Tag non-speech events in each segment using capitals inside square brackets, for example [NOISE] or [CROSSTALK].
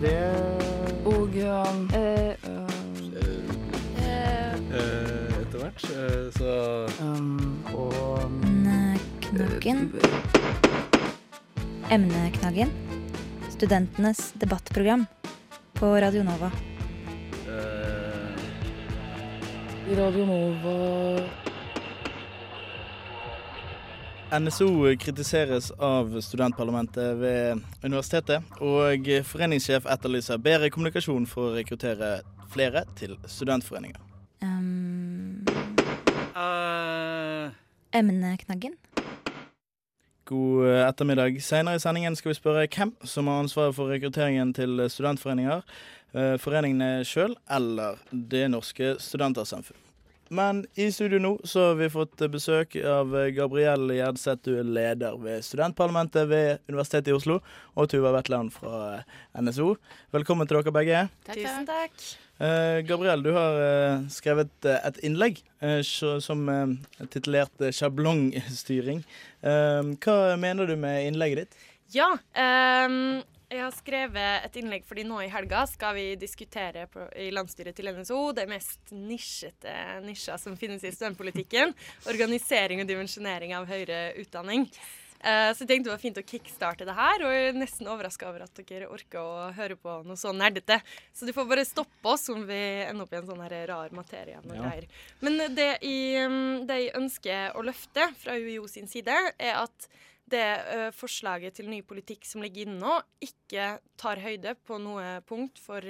Det Og um, Eh, eh, eh, Etter hvert, så um, og Knaggen. Emneknaggen. Studentenes debattprogram på Radio Nova. eh, Radio Nova NSO kritiseres av studentparlamentet ved universitetet, og foreningssjef etterlyser bedre kommunikasjon for å rekruttere flere til studentforeninger. Um, uh. emneknaggen. God ettermiddag. Senere i sendingen skal vi spørre hvem som har ansvaret for rekrutteringen til studentforeninger. eh, Foreningene sjøl eller Det norske studentersamfunn. Men i studio nå så har vi fått besøk av Gabrielle Gjerdseth, du er leder ved studentparlamentet ved Universitetet i Oslo, og Tuva Wetland fra NSO. Velkommen til dere begge. Tusen takk. Uh, Gabriel, du har uh, skrevet uh, et innlegg eh, som uh, titulert eh, 'Sjablongstyring'. Eh, hva mener du med innlegget ditt? Ja, ehm, jeg har skrevet et innlegg fordi nå i helga skal vi diskutere på, i landsstyret til NSO det mest nisjete nisja som finnes i studentpolitikken. Organisering og dimensjonering av høyere utdanning. Uh, så jeg tenkte det var fint å kickstarte det her, og jeg er nesten overraska over at dere orker å høre på noe så nerdete. Så du får bare stoppe oss om vi ender opp i en sånn her rar materie. og Ja. greier. Men det jeg, mm, det jeg ønsker å løfte fra UiO sin side, er at det forslaget til ny politikk som ligger inne nå, ikke tar høyde på noe punkt for,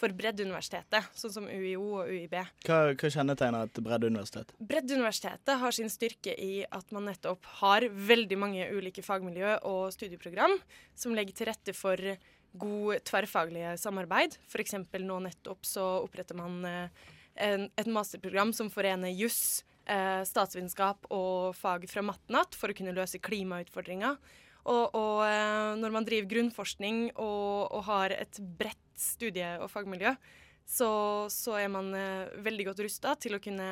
for breddeuniversitetet, sånn som UiO og UiB. Hva, hva kjennetegner et breddeuniversitet? Breddeuniversitetet har sin styrke i at man nettopp har veldig mange ulike fagmiljø og studieprogram som legger til rette for god tverrfaglige samarbeid. F.eks. nå nettopp så oppretter man en, et masterprogram som forener juss, eh, statsvitenskap og fag fra matnatt for å kunne løse klimautfordringer. Og, og eh, når man driver grunnforskning og, og har et bredt studie- og fagmiljø, så, så er man eh, veldig godt rusta til å kunne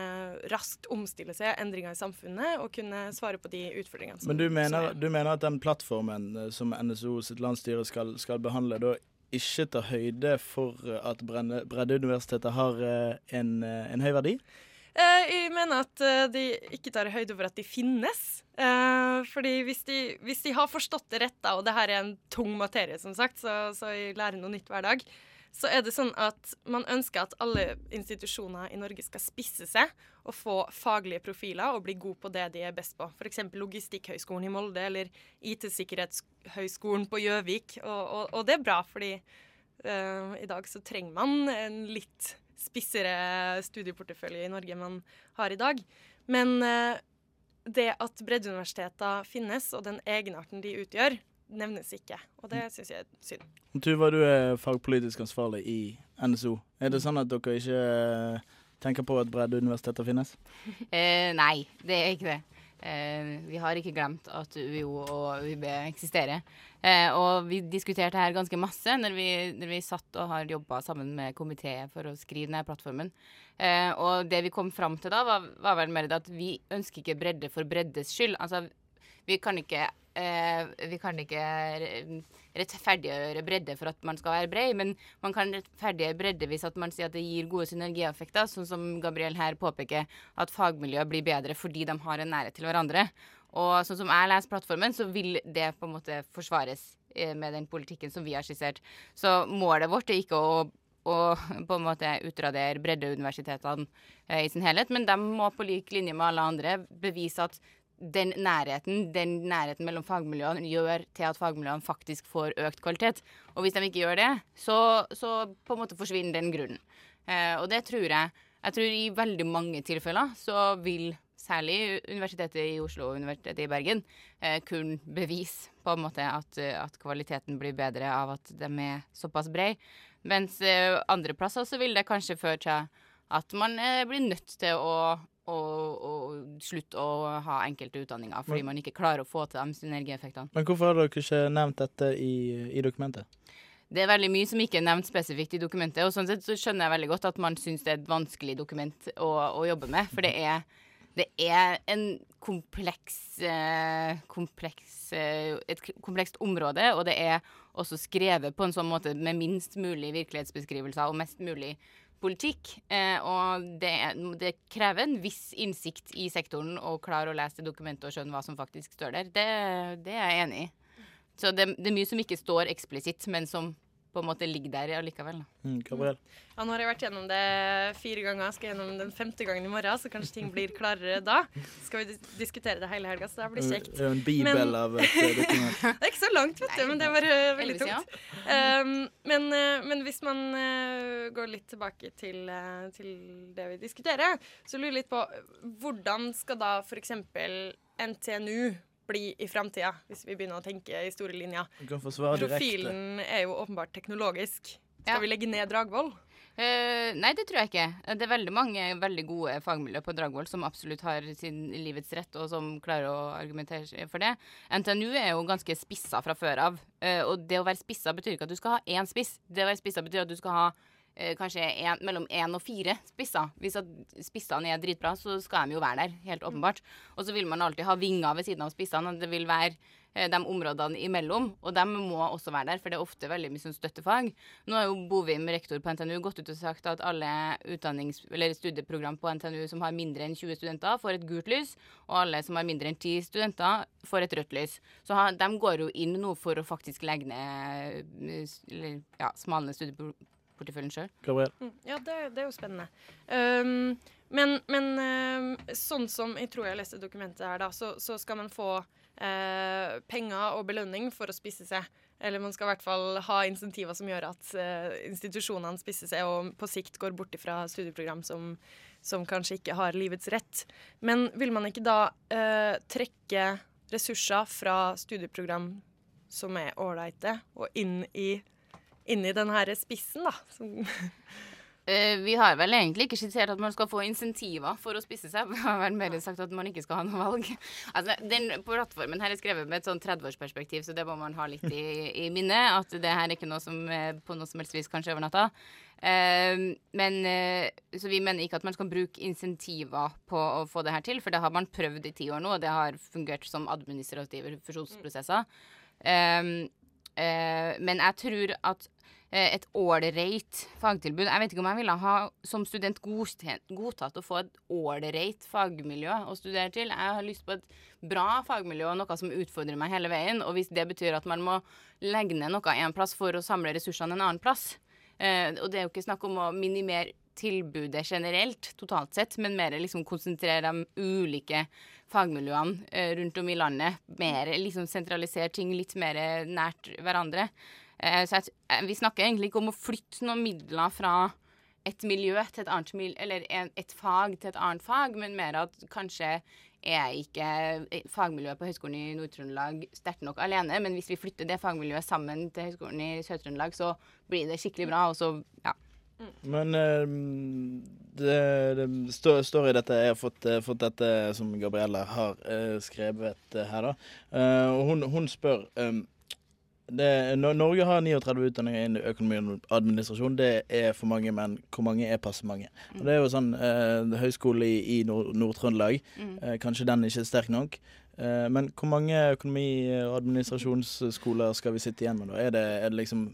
raskt omstille seg endringer i samfunnet og kunne svare på de utfordringene som Men du mener, er. du mener at den plattformen eh, som NSO sitt landsstyre skal, skal behandle, da ikke tar høyde for at bredde Breddeuniversitetet har eh, en, eh, en høy verdi? Eh, jeg mener at eh, de ikke tar høyde for at de finnes. Eh, fordi hvis de, hvis de har forstått det rett, da, og det her er en tung materie, som sagt, så, så jeg lærer noe nytt hver dag, så er det sånn at man ønsker at alle institusjoner i Norge skal spisse seg og få faglige profiler og bli gode på det de er best på. F.eks. Logistikkhøgskolen i Molde eller IT-sikkerhetshøgskolen på Gjøvik. Og, og, og det er bra, fordi eh, i dag så trenger man en litt spissere studieportefølje i Norge man har i dag. Men eh, det at breddeuniversiteter finnes, og den egenarten de utgjør, nevnes ikke. Og det syns jeg er synd. Tuva, du er fagpolitisk ansvarlig i NSO. Er det sånn at dere ikke eh, tenker på at breddeuniversiteter finnes? [LAUGHS] Eh, nei, det er ikke det. Eh, vi har ikke glemt at UiO og UiB eksisterer. Eh, og vi diskuterte her ganske masse når vi, når vi satt og har jobba sammen med komité for å skrive denne plattformen. Eh, og det vi kom fram til da, var, var vel mer at vi ønsker ikke bredde for breddes skyld. Altså, vi kan ikke eh, vi kan ikke rettferdiggjøre bredde for at man skal være bred, men man kan rettferdiggjøre bredde hvis at man sier at det gir gode synergieffekter, sånn som Gabriel her påpeker, at fagmiljøet blir bedre fordi de har en nærhet til hverandre. Og sånn som jeg leser plattformen, så vil det på en måte forsvares eh, med den politikken som vi har skissert. Så målet vårt er ikke å og på en måte utradere breddeuniversitetene eh, i sin helhet, men de må på lik linje med alle andre bevise at den nærheten, den nærheten mellom fagmiljøene gjør til at fagmiljøene faktisk får økt kvalitet. Og hvis de ikke gjør det, så, så på en måte forsvinner den grunnen. Eh, og det tror jeg Jeg tror i veldig mange tilfeller så vil særlig Universitetet i Oslo og Universitetet i Bergen eh, kunne bevise på en måte at, at kvaliteten blir bedre av at de er såpass brede. Mens eh, andre plasser så vil det kanskje føre til at man eh, blir nødt til å, å, å slutte å ha enkelte utdanninger fordi man ikke klarer å få til de synergieffektene. Men hvorfor har dere ikke nevnt dette i, i dokumentet? Det er veldig mye som ikke er nevnt spesifikt i dokumentet, og sånn sett så skjønner jeg veldig godt at man syns det er et vanskelig dokument å, å jobbe med, for det er det er en kompleks, eh, kompleks eh, Et komplekst område, og det er også skrevet på en sånn måte med minst mulig virkelighetsbeskrivelser og mest mulig politikk. Eh, og det, det krever en viss innsikt i sektoren å klare å lese det dokumentet og skjønne hva som faktisk står der. Det, det er jeg enig i. Så det, det er mye som ikke står eksplisitt, men som på en måte ligger der allikevel. Da. Mm, Gabriel. Ja, nå har jeg vært gjennom det fire ganger, skal gjennom den femte gangen i morgen, så kanskje ting blir klarere da. Skal vi diskutere det hele helga, så det blir kjekt. Det er en bibel Men- av et eh, dokument. [LAUGHS] Det er ikke så langt, vet du, men det var eh, veldig tungt. Um, men, eh, men hvis man går litt tilbake til, til det vi diskuterer, så lurer jeg litt på hvordan skal da f.eks. NTNU bli i framtida, hvis vi begynner å tenke i store linjer? Du kan få svare direkte. Profilen er jo åpenbart teknologisk. Skal Ja. vi legge ned Dragvoll? Uh, nei, det tror jeg ikke. Det er veldig mange veldig gode fagmiljø på Dragvoll som absolutt har sin livets rett, og som klarer å argumentere for det. NTNU er jo ganske spissa fra før av. Uh, og det å være spissa betyr ikke at du skal ha én spiss. Det å være spissa betyr at du skal ha eh, kanskje en, mellom én og fire spisser. Hvis spissene er dritbra, så skal de jo være der, helt åpenbart. Og så vil man alltid ha vinger ved siden av spissene. Det vil være eh, de områdene imellom, og de må også være der, for det er ofte veldig mye sånn støttefag. Nå har jo Bovim, rektor på NTNU, gått ut og sagt at alle eller studieprogram på NTNU som har mindre enn 20 studenter, får et gult lys, og alle som har mindre enn 10 studenter, får et rødt lys. Så ha, de går jo inn nå for å faktisk legge ned eh, ja, smalne studieporteføljen sjøl. Mm, Ja, det, det er jo spennende. Um, men men um, sånn som jeg tror jeg leste dokumentet her, da, så, så skal man få uh, penger og belønning for å spisse seg. Eller man skal i hvert fall ha insentiver som gjør at uh, institusjonene spisser seg og på sikt går bort ifra studieprogram som, som kanskje ikke har livets rett. Men vil man ikke da uh, trekke ressurser fra studieprogram som er ålreite, og inn i, inn i den her spissen, da? Som Eh, vi har vel egentlig ikke skissert at man skal få insentiver for å spisse seg. [LAUGHS] Vi har vel mer sagt at man ikke skal ha noe valg. [LAUGHS] Altså, den plattformen her er skrevet med et sånn 30-årsperspektiv, så det må man ha litt i, i minne. At det her er ikke noe som er på noe som helst vis kanskje over natta. Eh, men, eh, så vi mener ikke at man skal bruke insentiver på å få det her til, for det har man prøvd i ti år nå, og det har fungert som administrative fusjonsprosesser. Eh, eh, men jeg tror at eh, et ålreit fagtilbud. Jeg vet ikke om jeg ville ha som student godtatt å få et ålreit fagmiljø å studere til. Jeg har lyst på et bra fagmiljø og noe som utfordrer meg hele veien. Og hvis det betyr at man må legge ned noe en plass for å samle ressursene en annen plass, eh, og det er jo ikke snakk om å minimere tilbudet generelt, totalt sett, men mer liksom konsentrere de ulike fagmiljøene eh, rundt om i landet. Mer liksom sentralisere ting litt mer nært hverandre. Eh, så jeg, eh, vi snakker egentlig ikke om å flytte noen midler fra et miljø til et annet miljø, eller et fag til et annet fag, men mer at kanskje er ikke fagmiljøet på Høgskolen i Nord-Trøndelag sterkt nok alene, men hvis vi flytter det fagmiljøet sammen til Høgskolen i Sør-Trøndelag, så blir det skikkelig bra, og så, ja. Men eh, det, det står, står i dette Jeg har fått, eh, fått dette som Gabrielle har eh, skrevet eh, her, da. Og hun, hun spør um, det, Norge har 39 utdanninger innen økonomi og administrasjon. Det er for mange, men hvor mange er passe mange? Og det er jo sånn eh, Høgskole i, i Nord- Nord-Trøndelag. Mm. Eh, kanskje den ikke er sterk nok. Eh, men hvor mange økonomi- og administrasjonsskoler skal vi sitte igjen med da? Er det, er det liksom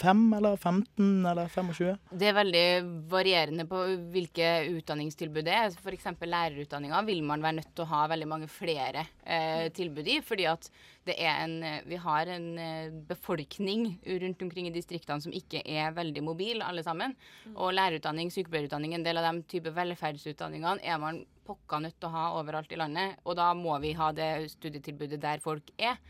fem eller 15 eller 25? Det er veldig varierende på hvilke utdanningstilbud det er. F.eks. lærerutdanninga vil man være nødt til å ha veldig mange flere eh, tilbud i. Fordi at det er en, eh, vi har en eh, befolkning rundt omkring i distriktene som ikke er veldig mobil, alle sammen. Og lærerutdanning, sykepleierutdanning, en del av de type velferdsutdanningene er man pokka nødt til å ha overalt i landet. Og da må vi ha det studietilbudet der folk er.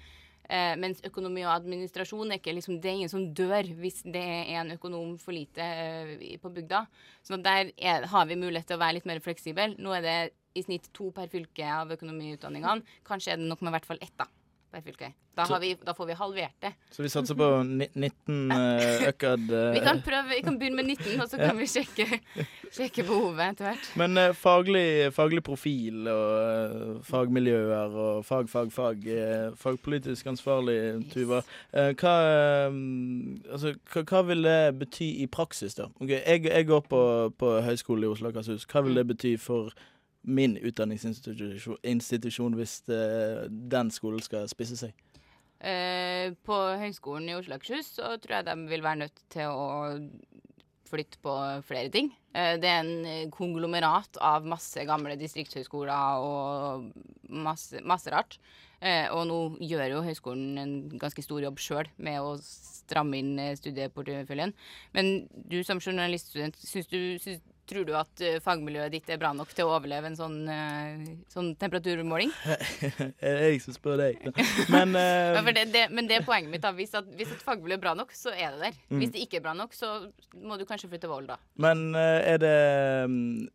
Eh, mens økonomi og administrasjon er ikke liksom, det er ingen som dør hvis det er en økonom for lite eh, på bygda. Så der er, har vi mulighet til å være litt mer fleksibel. Nå er det i snitt to per fylke av økonomiutdanningene. Kanskje er det nok med i hvert fall ett da, per fylke. Da, har vi, da får vi halvert det. Så vi satser på 19 uh, [LAUGHS] økad uh... Vi kan prøve, vi kan begynne med 19, og så kan vi sjekke, [LAUGHS] sjekke behovet etter hvert. Men uh, faglig, faglig profil og eh, fagmiljøer og fag, fag, fag. eh, fagpolitisk ansvarlig, Tuva. Eh, hva, eh, altså, hva, hva vil det bety i praksis, da? Okay, jeg, jeg går på, på Høgskolen i Oslo og Akershus. Hva vil det bety for min utdanningsinstitusjon hvis eh, den skolen skal spisse seg? Eh, på Høgskolen i Oslo og Akershus så tror jeg de vil være nødt til å flytte på flere ting. Eh, det er en konglomerat av masse gamle distriktshøyskoler og masse, masse rart. Eh, og nå gjør jo høyskolen en ganske stor jobb sjøl med å stramme inn eh, studieporteføljen. Men du som journaliststudent, syns du, syns, tror du at eh, fagmiljøet ditt er bra nok til å overleve en sånn, eh, sånn temperaturmåling? [LAUGHS] Det er jeg som spør deg. Men uh... [LAUGHS] Ja, det, det, men det er poenget mitt. da. Hvis, at, hvis et fagmiljø er bra nok, så er det der. Mm. Hvis det ikke er bra nok, så må du kanskje flytte vold Volda. Men uh, er det um,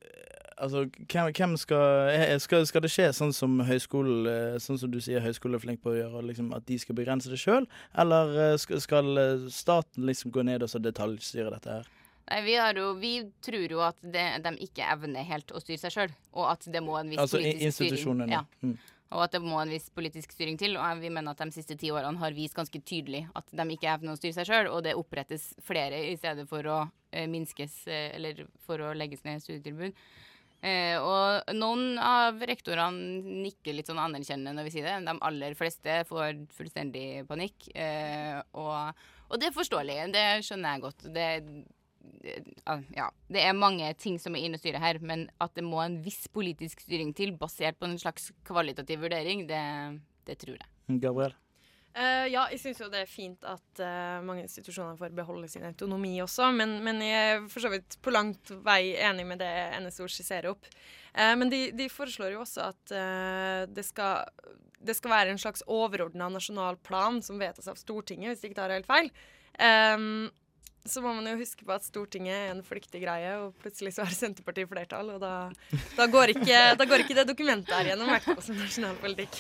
Altså, hvem, hvem skal, skal Skal det skje sånn som høyskolen Sånn som du sier høyskolen er flink på å gjøre, liksom, at de skal begrense det sjøl? Eller skal, skal staten liksom gå ned og så detaljstyre dette her? Nei, vi, har jo, vi tror jo at det, de ikke evner helt å styre seg sjøl, og at det må en viss Altså politisk styring ja, Mm. Og at det må en viss politisk styring til. Og vi mener at de siste ti årene har vist ganske tydelig at de ikke evner å styre seg sjøl, og det opprettes flere i stedet for å eh, minskes eh, eller for å legges ned studietilbud. Eh, og noen av rektorene nikker litt sånn anerkjennende når vi sier det. De aller fleste får fullstendig panikk. Eh, og, og det er forståelig. Det skjønner jeg godt. Det, det- ja, det er mange ting som er inne å styre her, men at det må en viss politisk styring til, basert på en slags kvalitativ vurdering, det, det tror jeg. Gabriel? Uh, ja, jeg syns jo det er fint at uh, mange institusjoner får beholde sin autonomi også, men, men jeg er for så vidt på langt vei enig med det NSO skisserer opp. Uh, men de, de foreslår jo også at eh, det, skal, det skal være en slags overordna nasjonal plan som vedtas av Stortinget, hvis jeg ikke tar helt feil. Ehm, så må man jo huske på at Stortinget er en flyktig greie, og plutselig så har Senterpartiet flertall, og da, da, går, ikke, da går ikke det dokumentet her gjennom, i hvert fall som nasjonal politikk.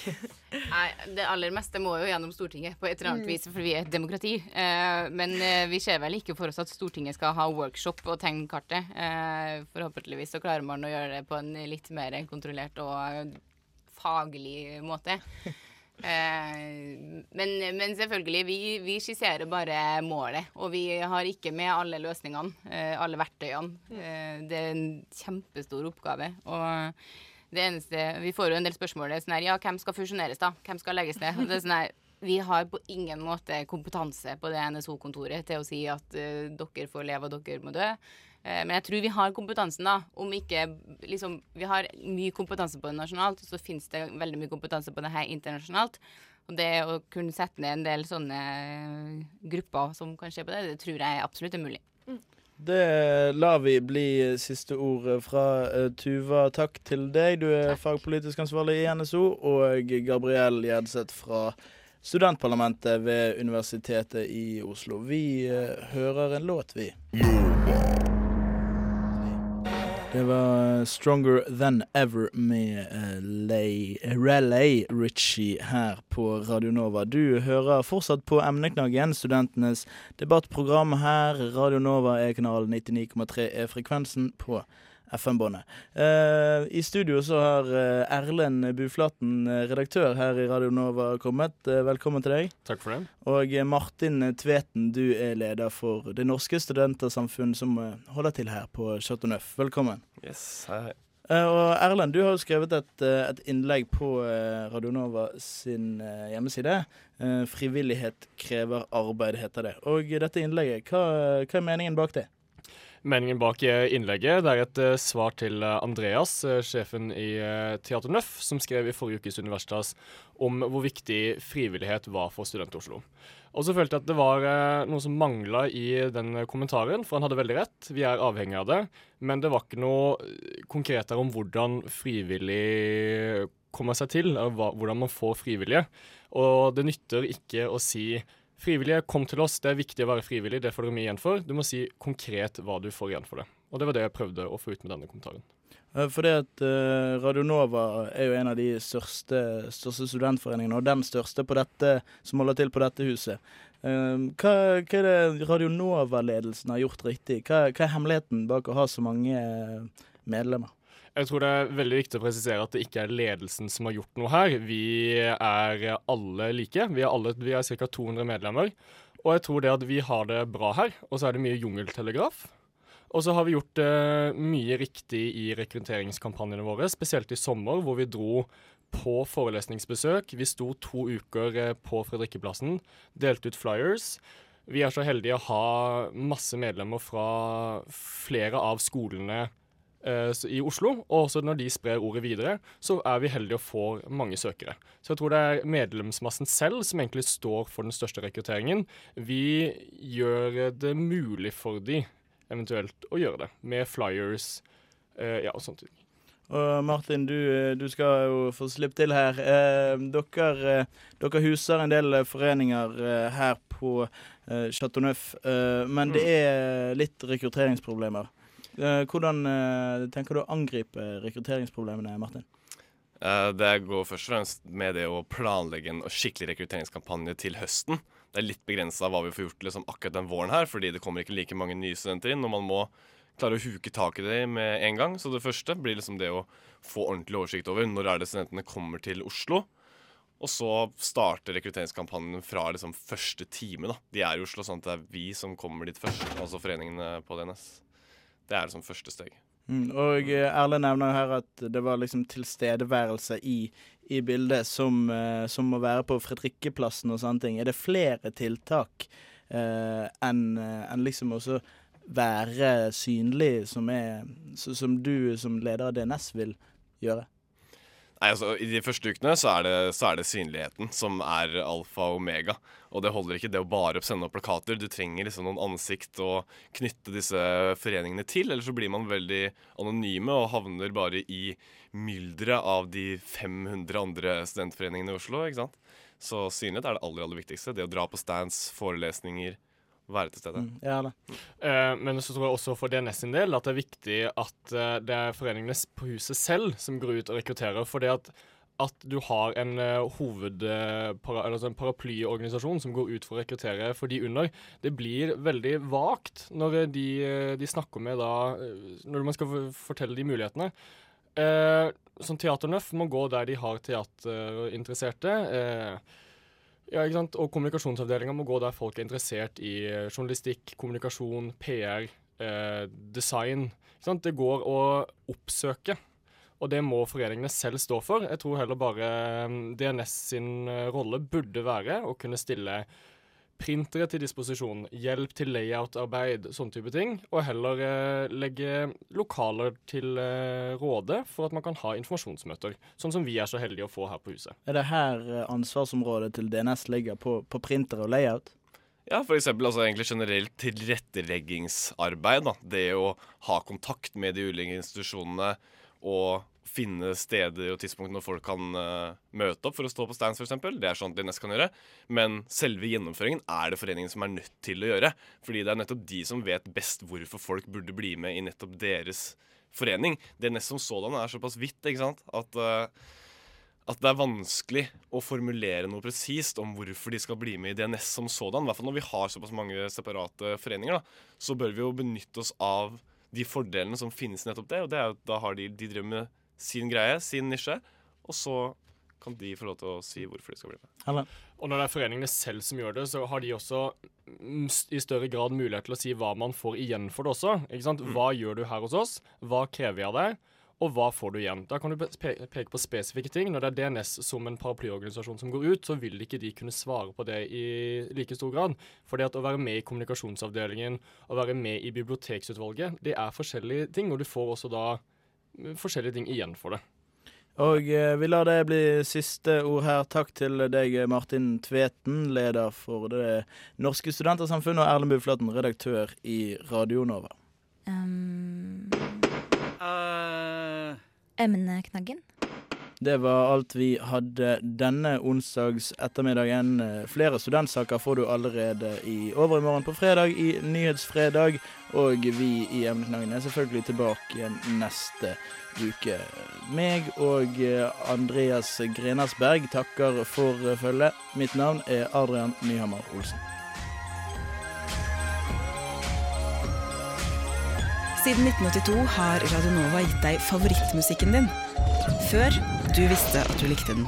Nei, Det aller meste må jo gjennom Stortinget på et eller annet vis, for vi er et demokrati. Eh, men eh, vi ser vel ikke for oss at Stortinget skal ha workshop og tegne kartet. Eh, forhåpentligvis så klarer man å gjøre det på en litt mer kontrollert og faglig måte. Eh, men, men selvfølgelig, vi, vi skisserer bare målet, og vi har ikke med alle løsningene, eh, alle verktøyene. Eh, det er en kjempestor oppgave. og det eneste, Vi får jo en del spørsmål. Det er sånn her, ja, hvem skal fusjoneres, da? Hvem skal legges ned? Det er sånn her, vi har på ingen måte kompetanse på det NSO-kontoret til å si at uh, dere får leve og dere må dø. Uh, men jeg tror vi har kompetansen, da. Om ikke liksom Vi har mye kompetanse på det nasjonalt, så finnes det veldig mye kompetanse på det her internasjonalt. Og det å kunne sette ned en del sånne grupper som kan se på det, det tror jeg absolutt er mulig. Det lar vi bli siste ord fra eh, Tuva. Takk til deg. Du er Takk. fagpolitisk ansvarlig i NSO. Og Gabriel Gjedseth fra studentparlamentet ved Universitetet i Oslo. Vi eh, hører en låt, vi. Det var 'Stronger Than Ever' med eh, Relay Ritchie her på Radio Nova. Du hører fortsatt på Emneknaggen, studentenes debattprogram her. Radio Nova er kanalen 99,3 er frekvensen på FM-båndet. Eh, I studio så har eh, Erlend Buflaten, eh, redaktør her i Radio Nova, kommet. Velkommen til deg. Takk for det. Og Martin Tveten, du er leder for Det norske studentersamfunn som holder til her på Chateau Neuf. Velkommen. Yes, hei. Eh, og Erlend, du har jo skrevet et, et innlegg på Radionova Radio Nova sin hjemmeside. 'Frivillighet krever arbeid', heter det. Og dette innlegget, hva, hva er meningen bak det? Meningen bak eh, innlegget det er et eh, svar til eh, Andreas, sjefen i Teater Nøff, som skrev i forrige ukes Universitas om hvor viktig frivillighet var for Student-Oslo. Og så følte jeg at det var noe som mangla i den kommentaren, for han hadde veldig rett. Vi er avhengig av det. Men det var ikke noe konkret om hvordan frivillig kommer seg til, hvordan man får frivillige. Og det nytter ikke å si Frivillige, kom til oss. Det er viktig å være frivillig. Det får dere mye igjen for. Du må si konkret hva du får igjen for det. Og det var det jeg prøvde å få ut med denne kommentaren. Eh, Fordi at eh, Radio Nova er jo en av de største, største studentforeningene, og den største på dette, som holder til på dette huset. Eh, hva, hva er det Radio Nova-ledelsen har gjort riktig? Hva, hva er hemmeligheten bak å ha så mange eh, medlemmer? Jeg tror det er veldig viktig å presisere at det ikke er ledelsen som har gjort noe her. Vi er alle like. Vi er, er ca. 200 medlemmer. Og jeg tror det at vi har det bra her, og så er det mye jungeltelegraf. Og så har vi gjort eh, mye riktig i rekrutteringskampanjene våre, spesielt i sommer, hvor vi dro på forelesningsbesøk. Vi sto to uker eh, på Fredrikkeplassen, delte ut flyers. Vi er så heldige å ha masse medlemmer fra flere av skolene i Oslo. Og også når de sprer ordet videre, så er vi heldige og får mange søkere. Så jeg tror det er medlemsmassen selv som egentlig står for den største rekrutteringen. Vi gjør det mulig for de eventuelt å gjøre det, med flyers eh, ja, og sånt. Og Martin, du, du skal jo få slippe til her. Eh, dere, eh, dere huser en del foreninger eh, her på eh, Chateau Neuf, eh, men det er litt rekrutteringsproblemer. Eh, hvordan eh, tenker du å angripe rekrutteringsproblemene, Martin? Eh, Det går først og fremst med det å planlegge en skikkelig rekrutteringskampanje til høsten. Det er litt begrensa hva vi får gjort liksom, akkurat den våren her, fordi det kommer ikke like mange nye studenter inn, og man må klare å huke tak i det med en gang. Så det første blir liksom det å få ordentlig oversikt over når er det studentene kommer til Oslo. Og så starter rekrutteringskampanjen fra liksom første time. da. De er i Oslo, sånn at det er vi som kommer dit først, altså foreningene på DNS. Det er liksom første steg. Mm, og eh, Erle nevner her at det var liksom tilstedeværelse i, i bildet som, eh, som må være på Fredrikkeplassen og sånne ting. Er det flere tiltak eh, enn eh, enn liksom også være synlig, som, er, som du som leder av DNS vil gjøre? Nei, altså, I de første ukene så er, det, så er det synligheten som er alfa og omega. Og det holder ikke det å bare sende opp plakater. Du trenger liksom noen ansikt å knytte disse foreningene til. Eller så blir man veldig anonyme og havner bare i mylderet av de 500 andre studentforeningene i Oslo. ikke sant? Så synlighet er det aller, aller viktigste. Det å dra på stands, forelesninger, være til stede. Mm, ja? Eh, men så tror jeg også for DNS sin del at det er viktig at eh, det er foreningene på huset selv som går ut og rekrutterer. fordi at at du har en uh, hoved, eh, para, altså en paraplyorganisasjon som går ut for å rekruttere for de under, det blir veldig vagt når de, de snakker med da Når man skal fortelle de mulighetene. Eh, sånn Teaternøff må gå der de har teaterinteresserte. eh, ja, ikke sant? Og kommunikasjonsavdelinga må gå der folk er interessert i eh, journalistikk, kommunikasjon, PR, eh, design. Ikke sant? Det går å oppsøke, og det må foreningene selv stå for. Jeg tror heller bare eh, DNS sin eh, rolle burde være å kunne stille printere til disposisjon, hjelp til layout-arbeid, sånne type ting, og heller eh, legge lokaler til eh, råde for at man kan ha informasjonsmøter, sånn som vi er så heldige å få her på huset. Er det her eh, ansvarsområdet til DNS ligger, på, på printer og layout? Ja, eksempel altså egentlig generelt tilretteleggingsarbeid. Da. Det å ha kontakt med de ulike institusjonene og finne steder og tidspunkt når folk kan uh, møte opp for å stå på stands, f.eks. Det er sånn DNS kan gjøre. Men selve gjennomføringen er det foreningen som er nødt til å gjøre. Fordi det er nettopp de som vet best hvorfor folk burde bli med i nettopp deres forening. Det nest som sådan er såpass vidt ikke sant? at uh, at det er vanskelig å formulere noe presist om hvorfor de skal bli med i DNS som sådan. I hvert fall når vi har såpass mange separate foreninger, da, så bør vi jo benytte oss av de fordelene som finnes nettopp det. Og det er jo da har de, de driver sin greie, sin nisje, og så kan de få lov til å si hvorfor de skal bli med. Eller? Og når det er foreningene selv som gjør det, så har de også mm, i større grad mulighet til å si hva man får igjen for det også. Ikke sant? Hva gjør du her hos oss? Hva krever vi av deg? Og hva får du igjen? Da kan du pe- pe- peke på spesifikke ting. Når det er DNS som en paraplyorganisasjon som går ut, så vil ikke de kunne svare på det i like stor grad. Fordi at å være med i kommunikasjonsavdelingen, å være med i biblioteksutvalget, det er forskjellige ting, og du får også da mm, forskjellige ting igjen for det. Og eh, vi lar det bli siste ord her. Takk til deg, Martin Tveten, leder for Det norske studentersamfunnet, og Erlend Buflaten, redaktør i Radio Nova. Um, uh. emneknaggen. Det var alt vi hadde denne onsdags ettermiddagen. Eh, Flere studentsaker får du allerede i overmorgen på fredag i Nyhetsfredag. Og vi i Emneknaggen er selvfølgelig tilbake igjen neste uke. Meg og eh, Andreas Grenersberg takker for eh, følget. Mitt navn er Adrian Nyhammer Olsen. Siden 1982 har Radio Nova gitt deg favorittmusikken din. Før du visste at du likte den.